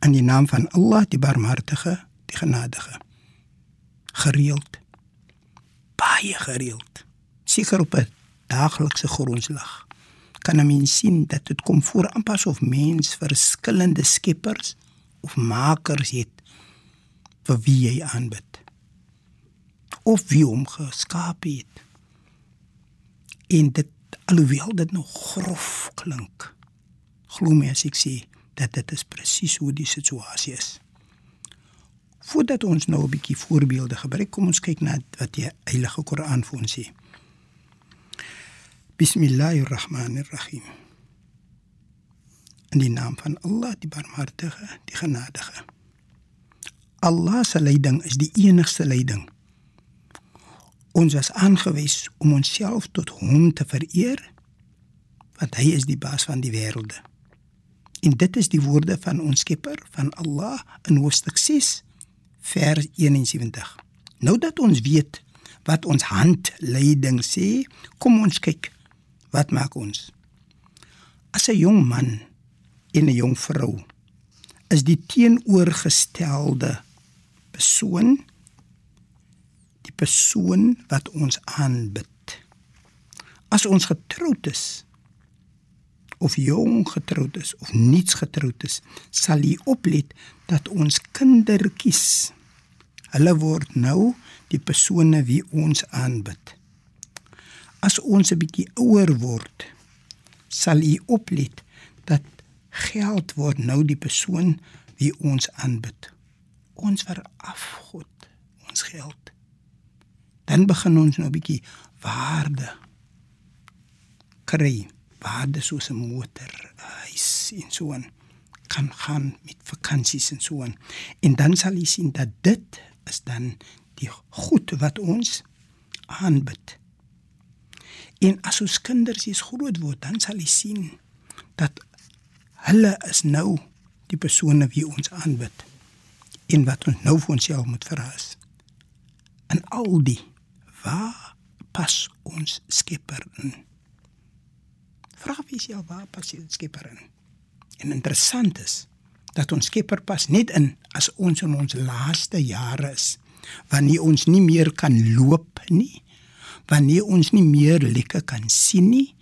In die naam van Allah, die Barmhartige, die Genadige. Gereeld. Baie gereeld. Seker op 'n daaglikse grondslag. Kan 'n mens sien dat dit kom voor aanpas of mens verskillende skeppers of makers het vir wie jy aanbid. Of wie hom geskaap het. En dit alhoewel dit nog grof klink glo my as ek sê dat dit is presies hoe die situasie is. Voordat ons nou 'n bietjie voorbeelde gebruik, kom ons kyk na wat die Heilige Koran vir ons sê. Bismillahirrahmanirrahim. In die naam van Allah, die Barmhartige, die Genadige. Allah se leiding is die enigste leiding. Ons is aangewys om onsself tot Hom te vereer, want Hy is die baas van die wêrelde. En dit is die woorde van ons Skepper, van Allah in hoofstuk 6 vers 71. Nou dat ons weet wat ons handleiding sê, kom ons kyk wat maak ons. As 'n jong man en 'n jong vrou is die teenoorgestelde persoon die persoon wat ons aanbid. As ons getroud is, of jong getroud is of niets getroud is, sal jy oplet dat ons kindertjies hulle word nou die persone wie ons aanbid. As ons 'n bietjie ouer word, sal jy oplet dat geld word nou die persoon wie ons aanbid. Ons veraf God, ons geld. Dan begin ons nou 'n bietjie waarde kry waarde soos 'n motor, huis en so aan kan gaan met vakansies en so aan. En dan sal jy sien dat dit is dan die goed wat ons aanbid. En as ons kinders is groot word, dan sal jy sien dat hulle is nou die persone wie ons aanbid en wat ons nou vir onsself moet verras. En al die waar pas ons Skepper in? Vra wie sy waar pas die Skepper in. En interessant is dat ons Skepper pas net in as ons in ons laaste jare is, wanneer ons nie meer kan loop nie, wanneer ons nie meer lekker kan sien nie,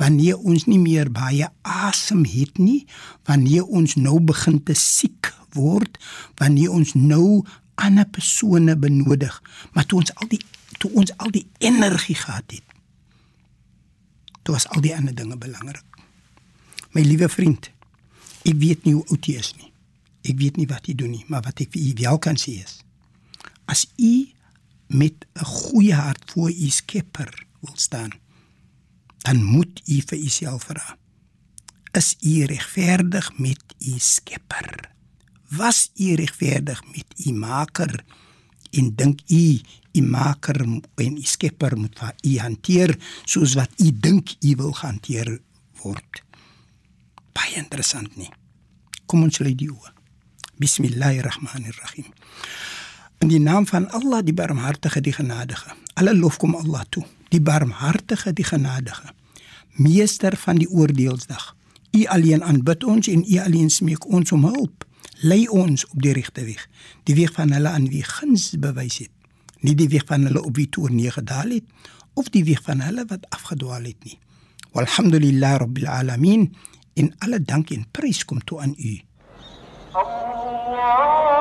wanneer ons nie meer baie asem het nie, wanneer ons nou begin te siek word, wanneer ons nou ander persone benodig, maar toe ons al die toe ons al die energie gehad het Toe was al die ander dinge belangrik. My liewe vriend, ek weet nie hoe oud jy is nie. Ek weet nie wat jy doen nie, maar wat ek vir u wel kan sê is as u met 'n goeie hart voor u Skepper wil staan, dan moet u vir uself vra: Is u regverdig met u Skepper? Was u regverdig met u Maker? En dink u u maker en u skepper moet vir u hanteer soos wat u dink u wil hanteer word. Baie interessant nie. Kom ons lê die oë. Bismillahirrahmanirrahim. In die naam van Allah die barmhartige die genadige. Alle lof kom Allah toe. Die barmhartige die genadige. Meester van die oordeelsdag. U alleen aanbid ons en u alleen smeek ons om hulp. Lei ons op die regte weg. Die weg van hulle aan wie guns bewys het nie die weg van hulle op wie toe neergedaal het of die weg van hulle wat afgedwaal het nie. Walhamdulillah rabbil alamin in alle dank en prys kom toe aan u. Allah